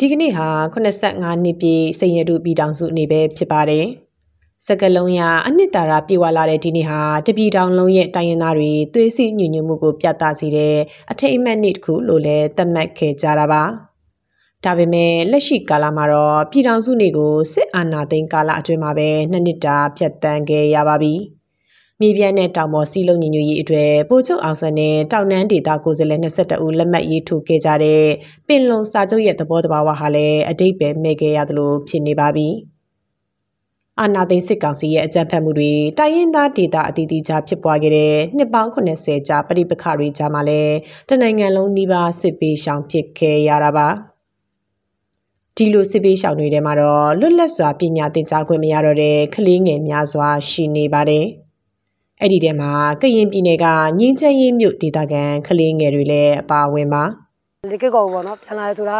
ဒီကနေ့ဟာ85နှစ်ပြည့်စိန်ရတုပြည်တောင်စုနေ့ပဲဖြစ်ပါတယ်။စကလုံးရအနှစ်သာရပြေဝလာတဲ့ဒီနေ့ဟာတပြည်တောင်လုံးရဲ့တိုင်းရင်းသားတွေသွေးစည်းညီညွတ်မှုကိုပြသစေတဲ့အထိတ်အမှတ်နေ့တစ်ခုလို့လည်းသတ်မှတ်ခဲ့ကြတာပါ။ဒါပေမဲ့လက်ရှိကာလမှာတော့ပြည်ထောင်စုနေ့ကိုစစ်အာဏာသိမ်းကာလအတွင်းမှာပဲနှစ်နှစ်တာဖြတ်တန်းခဲ့ရပါပြီ။ မြေပြန့်တဲ့တောင်ပေါ်စီလုံးညီညွတ်ရေးအတွက်ပိုချုပ်အောင်ဆန်းနဲ့တောင်နန်းဒေသကိုယ်စားလှယ်22ဦးလက်မှတ်ရေးထိုးခဲ့ကြတဲ့ပင်လုံစာချုပ်ရဲ့သဘောတဘာဝဟာလည်းအတိတ်ပဲမဲ့ခဲ့ရသလိုဖြစ်နေပါပြီ။အာနာသိန်းစစ်ကောင်စီရဲ့အကြမ်းဖက်မှုတွေတိုင်းရင်းသားဒေသအသီးသီးကြားဖြစ်ပွားခဲ့တဲ့နှစ်ပေါင်း80ကြာပဋိပက္ခတွေကြားမှာလည်းတနိုင်ငံလုံးနှိပါစစ်ပေးရှောင်ဖြစ်ခဲ့ရတာပါ။ဒီလိုစစ်ပေးရှောင်တွေထဲမှာတော့လွတ်လပ်စွာပညာသင်ကြားခွင့်မရတော့တဲ့ကလေးငယ်များစွာရှိနေပါတယ်။ အဲ့ဒီထဲမှာကရင်ပြည်နယ်ကငင်းချမ်းရေးမြို့ဒေသခံကလေးငယ်တွေလည်းအပါအဝင်ပါလေကကောပေါ့နော်ပြန်လာဆိုတာ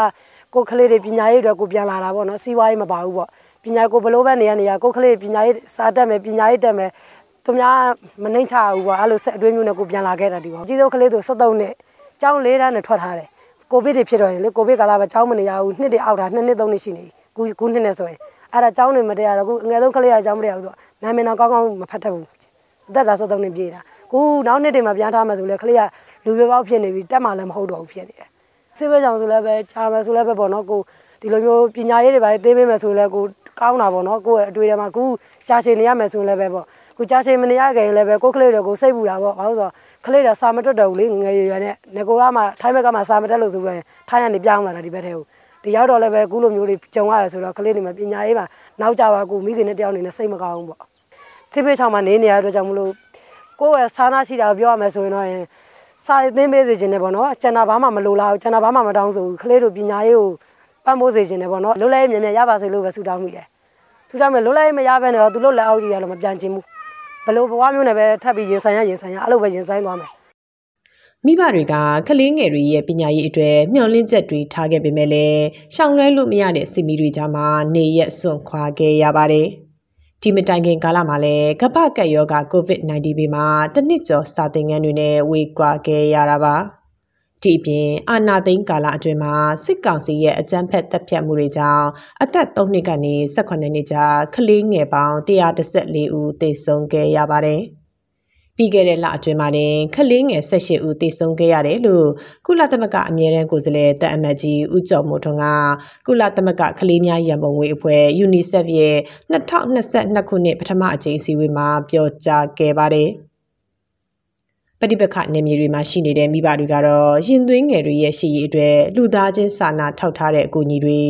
ကိုကလေးတွေပညာရေးအတွက်ကိုပြန်လာတာပေါ့နော်စီးပွားရေးမပါဘူးပေါ့ပညာကိုဘလို့ပဲနေရနေရကိုကလေးပညာရေးစာတက်မယ်ပညာရေးတက်မယ်သူများမနှိမ့်ချဘူးပေါ့အဲ့လိုဆက်အတွင်းမျိုးနဲ့ကိုပြန်လာခဲ့တာဒီပေါ့ကြီးစိုးကလေးဆို73နှစ်ကျောင်း၄တန်းနဲ့ထွက်ထားတယ်ကိုဗစ်တွေဖြစ်တော့ရင်လေကိုဗစ်ကာလမှာကျောင်းမနေရဘူးနှစ်တွေအောက်တာနှစ်နှစ်သုံးနှစ်ရှိနေခုခုနှစ်နဲ့ဆိုရင်အဲ့ဒါကျောင်းတွေမတက်ရတော့ခုအငယ်ဆုံးကလေးကကျောင်းမတက်ရဘူးဆိုတော့နာမည်တော့ကောင်းကောင်းမဖတ်တတ်ဘူး အသက်သာ73နှစ်ပြည့်တာခုနောက်နှစ်တွေမှာပြန်ထားမှဆိုလဲခလေးကလူပြပေါက်ဖြစ်နေပြီတက်မှလည်းမဟုတ်တော့ဘူးဖြစ်နေတယ်ဆေးဘဲကြောင့်ဆိုလည်းပဲဂျာမန်ဆိုလည်းပဲပေါ့နော်ကိုဒီလိုမျိုးပညာရေးတွေပါသေးပေးမယ်ဆိုလည်းကိုကောင်းတာပေါ့နော်ကိုရဲ့အတွေ့အကြုံမှာခုကြာရှည်နေရမယ်ဆိုလည်းပဲပေါ့ကိုကြာရှည်မနေရခင်လည်းပဲကိုကလေးတွေကိုစိတ်ပူတာပေါ့ဘာလို့ဆိုတော့ကလေးတွေစာမတွတ်တော့ဘူးလေငငယ်ရွယ်ရွယ်နဲ့ငကိုကမှထိုင်းဘက်ကမှစာမတက်လို့ဆိုပြီးထိုင်းကနေပြောင်းလာတာဒီဘက်ထဲကိုဒီရောက်တော့လည်းပဲခုလိုမျိုးတွေကြုံရတယ်ဆိုတော့ကလေးတွေမှာပညာရေးမှာနောက်ကြပါကိုမိခင်နဲ့တယောက်နေနဲ့စိတ်မကောင်းဘူးပေါ့ သိပေးချောင်းမှာနေနေရတဲ့အတွက်ကြောင့်မလို့ကိုယ့်ရဲ့ဆာနာရှိတာကိုပြောရမယ်ဆိုရင်တော့ရင်စာသင်ပေးစေခြင်းနဲ့ပေါ့နော်ကျန်တာဘာမှမလိုလားဘူးကျန်တာဘာမှမတောင်းဆိုဘူးကလေးတို့ပညာရေးကိုပံ့ပိုးစေခြင်းနဲ့ပေါ့နော်လွတ်လပ်ရေးမြန်မြန်ရပါစေလို့ပဲဆုတောင်းမိတယ်ဆုတောင်းမယ်လွတ်လပ်ရေးမရဘဲနဲ့တော့သူတို့လက်အောက်ကြီးရလို့မပြန်ချင်ဘူးဘလို့ဘဝမျိုးနဲ့ပဲထပ်ပြီးရင်ဆိုင်ရရင်ဆိုင်ရအဲ့လိုပဲရင်ဆိုင်သွားမယ်မိဘတွေကကလေးငယ်တွေရဲ့ပညာရေးအတွက်မျှော်လင့်ချက်တွေထားခဲ့ပေမဲ့လည်းရှောင်လွှဲလို့မရတဲ့စီမီတွေကြားမှာနေရက်စွန့်ခွာခဲ့ရပါတယ်။ ဒီမတိုင်ခင်ကာလမှာလည်းကပ္ပကက်ယောဂ COVID-19 ဘေးမှာတစ်နှစ်ကျော်စာသင်ခန်းတွေနဲ့ဝေကွာခဲ့ရတာပါဒီအပြင်အာနာသိန်းကာလအတွင်းမှာစစ်ကောင်စီရဲ့အကြမ်းဖက်တပ်ဖြတ်မှုတွေကြောင့်အသက်3နှစ်ကနေ18နှစ်ကြာကလေးငယ်ပေါင်း114ဦးသေဆုံးခဲ့ရပါတယ်။ ပြီးခဲ့တဲ့လအတွင်းမှာတင်ခလေးငယ်18ဦးသေဆုံးခဲ့ရတယ်လို့ကုလသမဂ္ဂအမြဲတမ်းကိုယ်စားလှယ်တပ်အမတ်ကြီးဦးကျော်မိုးထွန်းကကုလသမဂ္ဂကလေးများရန်ပုံငွေအဖွဲ့ UNICEF ရဲ့2022ခုနှစ်ပထမအကြိမ်အစည်းအဝေးမှာပြောကြားခဲ့ပါတယ်ပဋိပက္ခနယ်မြေတွေမှာရှိနေတဲ့မိဘတွေကတော့ရင်သွေးငယ်တွေရဲ့ရှိရေးအတွက်လူသားချင်းစာနာထောက်ထားတဲ့အကူအညီတွေ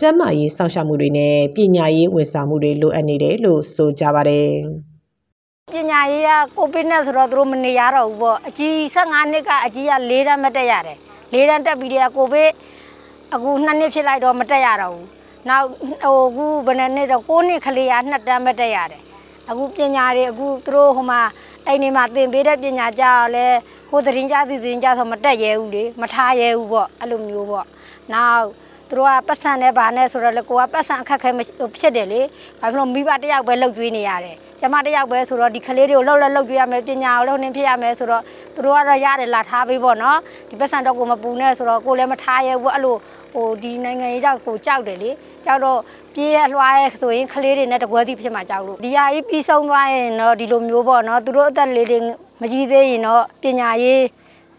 ကျန်းမာရေးစောင့်ရှောက်မှုတွေနဲ့ပညာရေးဝန်ဆောင်မှုတွေလိုအပ်နေတယ်လို့ဆိုကြပါတယ်။ ပညာရေးကကိုဗစ်နဲ့ဆိုတော့သူတို့မနေရတော့ဘူးပေါ့အကြီး15နှစ်ကအကြီးက၄တန်းမတက်ရတယ်၄တန်းတက်ပြီးတဲ့ကိုဗစ်အခု2နှစ်ဖြစ်လိုက်တော့မတက်ရတော့ဘူးနောက်ဟိုအခုဘယ်နှစ်တော့9နှစ်ကလေးက2တန်းမတက်ရတယ်အခုပညာတွေအခုသူတို့ဟိုမှာအဲ့ဒီမှာသင်ပေးတဲ့ပညာကြတော့လဲဟိုသတင်းကြသည်သတင်းကြဆိုမတက်ရဲဘူးလေမထားရဲဘူးပေါ့အဲ့လိုမျိုးပေါ့နောက် သူတို့ကပတ်စံနဲ့ဗာနဲ့ဆိုတော့လေကိုကပတ်စံအခက်ခဲဖြစ်တယ်လေဘာဖြစ်လို့မိဘတယောက်ပဲလှုပ်ကြွေးနေရတယ်ကျမတယောက်ပဲဆိုတော့ဒီကလေးတွေကိုလှုပ်လက်လှုပ်ကြွေးရမယ်ပညာကိုလှုပ်နေဖြစ်ရမယ်ဆိုတော့သူတို့ကတော့ရတယ်လာထားပေးပေါ့နော်ဒီပတ်စံတော့ကိုမပူနဲ့ဆိုတော့ကိုလည်းမထားရဲဘူးအဲ့လိုဟိုဒီနိုင်ငံရေးကြောက်ကိုကြောက်တယ်လေကြောက်တော့ပြေးရလွှားရဲဆိုရင်ကလေးတွေနဲ့တကွဲစီဖြစ်မှာကြောက်လို့ဒီဟာကြီးပြီးဆုံးသွားရင်တော့ဒီလိုမျိုးပေါ့နော်သူတို့အသက်လေးတွေမကြီးသေးရင်တော့ပညာရေး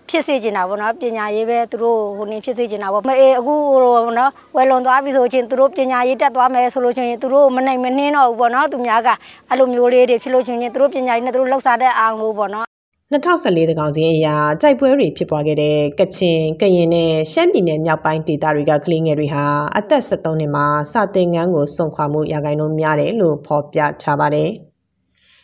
ဖြစ်စေချင်တာပေါ့နော်ပညာရေးပဲသူတို့ဟိုနေဖြစ်စေချင်တာပေါ့မအေးအခုဟိုနော်ဝယ်လွန်သွားပြီဆိုချင်းသူတို့ပညာရေးတက်သွားမယ်ဆိုလို့ချင်းသူတို့မနိုင်မနှင်းတော့ဘူးပေါ့နော်သူများကအဲ့လိုမျိုးလေးတွေဖြစ်လို့ချင်းသူတို့ပညာရေးနဲ့သူတို့လောက်စားတဲ့အောင်လို့ပေါ့နော်2014တကောင်စီအရာကြိုက်ပွဲတွေဖြစ်ပွားခဲ့တဲ့ကချင်ကရင်နဲ့ရှမ်းပြည်နယ်မြောက်ပိုင်းဒေသတွေကကလေးငယ်တွေဟာအသက်73နှစ်မှာစာသင်ခန်းကိုစွန့်ခွာမှုရာဂိုင်းလုံးများတယ်လို့ဖော်ပြထားပါတယ်။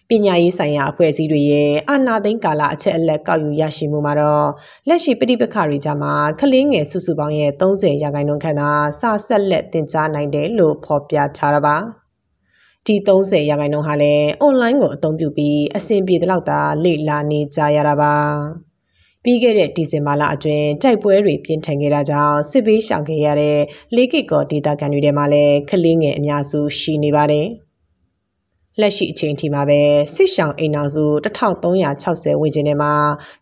ပညာရေးဆိုင်ရာအဖွဲ့အစည်းတွေရဲ့အာဏာသိမ်းကာလအချက်အလက်ကောက်ယူရရှိမှုမှာတော့လက်ရှိပြည်ပခါတွေကြမှာကလေးငယ်စုစုပေါင်းရဲ့30ရာခိုင်နှုန်းခန့်သာစာဆက်လက်တင် जा နိုင်တယ်လို့ဖော်ပြထားတာပါဒီ30ရာခိုင်နှုန်းဟာလည်း online ကိုအသုံးပြုပြီးအဆင်ပြေတဲ့လောက်သာလေ့လာနေကြရတာပါပြီးခဲ့တဲ့ဒီဇင်ဘာလအတွင်းတိုက်ပွဲတွေပြင်းထန်ခဲ့တာကြောင့်စစ်ဘေးရှောင်ခဲ့ရတဲ့လေးကစ်ကောဒေတာကန်တွေထဲမှာလည်းကလေးငယ်အများစုရှိနေပါတယ် လက်ရှိအချိန်ထိမှာပဲစစ်ရှောင်းအိမ်အောင်စု1360ဝန်းကျင်ထဲမှာ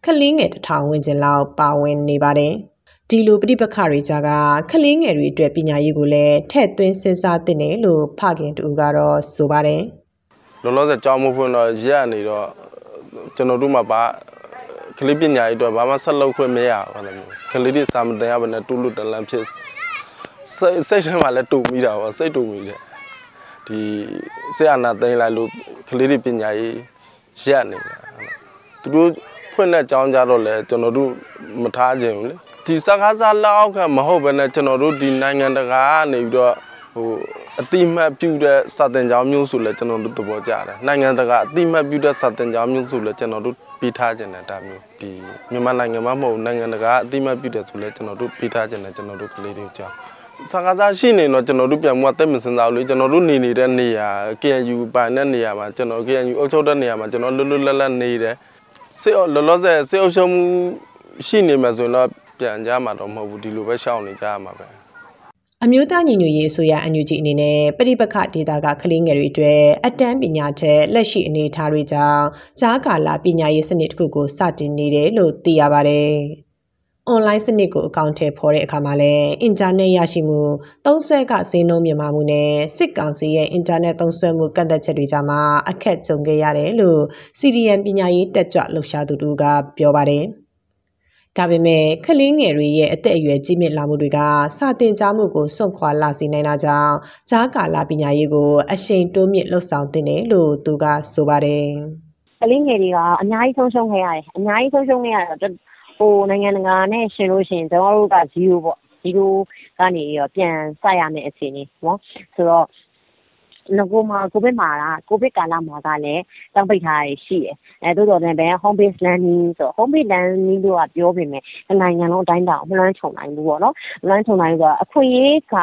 ကလေးငယ်1000ဝန်းကျင်လောက်ပါဝင်နေပါတယ်။ဒီလိုပြိပခတွေကြားကကလေးငယ်တွေအတွက်ပညာရေးကိုလည်းထည့်သွင်းစဉ်းစားသင့်တယ်လို့ဖခင်တူကတော့ဆိုပါတယ်။လောလောဆယ်ကြောင်းမဖွင့်တော့ရက်နေတော့ကျွန်တော်တို့မှပါကလေးပညာရေးအတွက်ဘာမှဆက်လုပ်ခွင့်မရဘူးအဲ့လိုမျိုးကလေးတွေစာမတင်ရဘဲနဲ့တူလူတလန်ဖြစ်စိတ်စိတ်ထဲမှာလည်းတူမိတာပေါ့စိတ်တူမိတယ် ဒီဆရာနာသိမ်းလိုက်လို့ကလေးတွေပညာရေးရက်နေတာသူတို့ဖွင့်တဲ့ကြောင်းကြတော့လဲကျွန်တော်တို့မထားခြင်းဘူးလေဒီစကားစားလောက်အောက်ကမဟုတ်ဘဲနဲ့ကျွန်တော်တို့ဒီနိုင်ငံတကာကနေပြီးတော့ဟိုအတိမတ်ပြုတဲ့စာတင်ကြောင်းမျိုးဆိုလဲကျွန်တော်တို့သဘောကျတယ်နိုင်ငံတကာအတိမတ်ပြုတဲ့စာတင်ကြောင်းမျိုးဆိုလဲကျွန်တော်တို့ပြီးထားခြင်းတယ်ဒါမျိုးဒီမြန်မာနိုင်ငံမှာမဟုတ်နိုင်ငံတကာအတိမတ်ပြုတယ်ဆိုလဲကျွန်တော်တို့ပြီးထားခြင်းတယ်ကျွန်တော်တို့ကလေးတွေကြောင်း စကားစားရှိနေတော့ကျွန်တော်တို့ပြန်မှုကတက်မစင်စားလို့ကျွန်တော်တို့နေနေတဲ့နေရာ KNU ပိုင်တဲ့နေရာမှာကျွန်တော် KNU အုပ်ချုပ်တဲ့နေရာမှာကျွန်တော်လွတ်လွတ်လပ်လပ်နေတယ်စေလောလောဆယ်စေအုပ်ချုပ်မှုရှိနေမှာဆိုရင်တော့ပြန်ကြမှာတော့မဟုတ်ဘူးဒီလိုပဲရှောင်နေကြရမှာပဲအမျိုးသားညီညွတ်ရေးအစိုးရ NUG အနေနဲ့ပရိပခဒေတာကကလေးငယ်တွေအတွက်အတန်းပညာချက်လက်ရှိအနေအထားတွေကြောင့်ကြားကာလပညာရေးစနစ်တစ်ခုကိုစတင်နေတယ်လို့သိရပါတယ်။ online စနစ်ကိုအကောင့်ထဲပေါ်တဲ့အခါမှာလည်းအင်တာနက်ရရှိမှုသုံးစွဲကဈေးနှုန်းမြင့်မားမှုနဲ့စစ်ကောင်စီရဲ့အင်တာနက်သုံးစွဲမှုကန့်သက်ချက်တွေကြားမှာအခက်ကြုံခဲ့ရတယ်လို့ CDN ပညာရေးတက်ကြွလှုပ်ရှားသူတို့ကပြောပါတယ်။ဒါပေမဲ့ကလေးငယ်တွေရဲ့အသက်အရွယ်ကြီးမြင့်လာမှုတွေကစာတင်ကြားမှုကိုစွန့်ခွာလာစေနိုင်တာကြောင့်ဂျားကာလာပညာရေးကို အရှိန်တိုးမြင့်လှုပ်ဆောင်တင်တယ်လို့သူကဆိုပါတယ်ကလေးငယ်တွေကအများကြီးဆုံးရှုံးခဲ့ရတယ်အများကြီးဆုံးရှုံးခဲ့ရတော့ဟို နိုင်ငံတကာနဲ့ရှင်လို့ရှိရင် ကျွန်တော်တို့က0ပေါ့0ကနေရောပြန်စရမယ့်အခြေအနေနော် ဆိုတော့ငကိုမှာကိုဗစ်မှာကကိုဗစ်ကာလမှာကလည်းတောင်းပိတ်ထားရရှိတယ်အဲတိုးတော်လည်းပဲ home based learning ဆို home based learning တို့ကပြောပေမဲ့နိုင်ငံလုံးအတိုင်းတောင်မလွှမ်းခြုံနိုင်ဘူးပေါ့နော် မလွှမ်းခြုံနိုင်ဘူးဆိုတော့အခွင့်အရေးက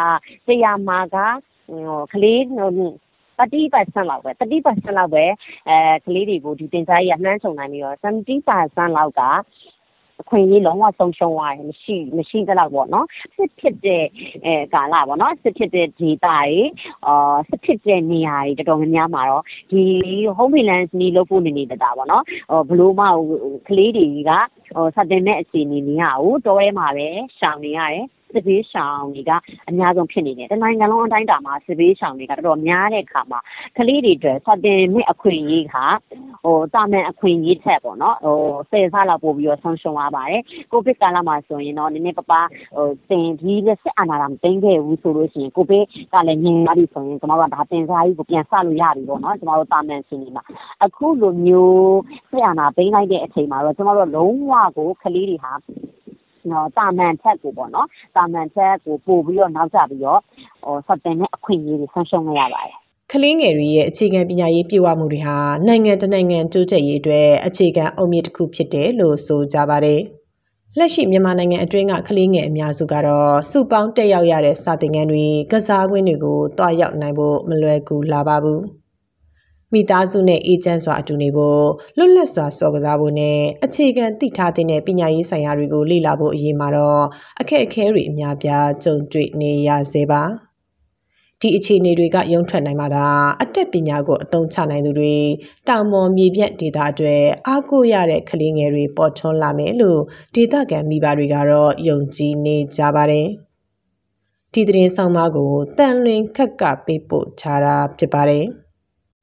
တရားမှာကဟိုကလေးဟို30%လောက်ပဲ30%လောက်ပဲအဲကလေးတွေကို ဒီတင်စားကြီးကနှမ်းချုံနိုင်ပြီးတော့70%လောက်က အခွင့်အရေးလုံးဝဆုံးရှုံးသွားတယ်မရှိမရှိသလောက်ပေါ့နော်စစ်ဖြစ်တဲ့အဲကာလပေါ့နော်စစ်ဖြစ်တဲ့ဒေတာတွေအာစစ်ဖြစ်တဲ့နေရာတွေတော်တော်များများမှာတော့ဒီ home balance နေလို့ပို့နေနေတာပေါ့နော်ဟိုဘလို့မဟိုကလေးတွေကဟိုစတင်မဲ့အခြေအနေနေရအောင်တောထဲမှာပဲရှောင်နေရတယ် စစ်ဘေးရှောင်တွေကအများဆုံးဖြစ်နေတယ်။တနိုင်ငံလုံးအတိုင်းအတာမှာစစ်ဘေးရှောင်တွေကတော်တော်များတဲ့အခါမှာကလေးတွေအတွက်စတင်မဲ့အခွင့်အရေးကဟိုတာမန်အခွင့်အရေးထက်ပေါ့နော်ဟိုဆယ်ဆလောက်ပို့ပြီးတော့ဆုံးရှုံးသွားပါတယ်။ကိုဗစ်ကာလမှာဆိုရင်တော့နည်းနည်းပါးပါးဟိုတင်ဒီလက်စစ်အာဏာတာမသိမ်းခဲ့ဘူးဆိုလို့ရှိရင်ကိုဗစ်ကလည်းငြိမ်သွားပြီဆိုရင်ကျွန်တော်တို့ကဒါတင်စားကြီးကိုပြန်ဆလို့ရပြီပေါ့နော်ကျွန်တော်တို့တာမန်ရှင်နေမှာအခုလိုမျိုးစစ်အာဏာသိမ်းလိုက်တဲ့အချိန်မှာတော့ကျွန်တော်တို့လုံးဝကိုကလေးတွေဟာ နော်တာမန်ချက်ကိုပေါ့နော်တာမန်ချက်ကိုပို့ပြီးတော့နောက်ကျပြီးတော့ဟိုစတင်တဲ့အခွင့်အရေးတွေဆုံးရှုံးခဲ့ရပါတယ်ကလေးငယ်တွေရဲ့အခြေခံပညာရေးပြည့်ဝမှုတွေဟာနိုင်ငံတနိုင်ငံတိုးတက်ရေးအတွက်အခြေခံအုတ်မြစ်တစ်ခုဖြစ်တယ်လို့ဆိုကြပါတယ်။လက်ရှိမြန်မာနိုင်ငံအတွင်းကကလေးငယ်အများစုကတော့စုပေါင်းတက်ရောက်ရတဲ့စာသင်ခန်းတွေကစားကွင်းတွေကိုတွားရောက်နိုင်ဖို့မလွယ်ကူလာပါဘူး။ မိသားစုနဲ့အေဂျင့်စွာအတူနေဖို့လွတ်လပ်စွာစော်ကစားဖို့နဲ့အခြေခံသိထားတဲ့ပညာရေးဆိုင်ရာတွေကိုလေ့လာဖို့အရေးမှာတော့အခက်အခဲတွေအများပြားကြုံတွေ့နေရစေပါ။ဒီအခြေအနေတွေကရုံထွက်နိုင်မှသာအတက်ပညာကိုအသုံးချနိုင်သူတွေတောင်ပေါ်မြေပြန့်ဒေသအတွက်အားကိုးရတဲ့ကလေးငယ်တွေပေါ်ထွန်းလာမယ်လို့ဒေသခံမိဘတွေကတော့ယုံကြည်နေကြပါတယ်။ဒီသတင်းဆောင်မကိုတန်လွင်ခက်ကပေးပို့ထားတာဖြစ်ပါတယ်။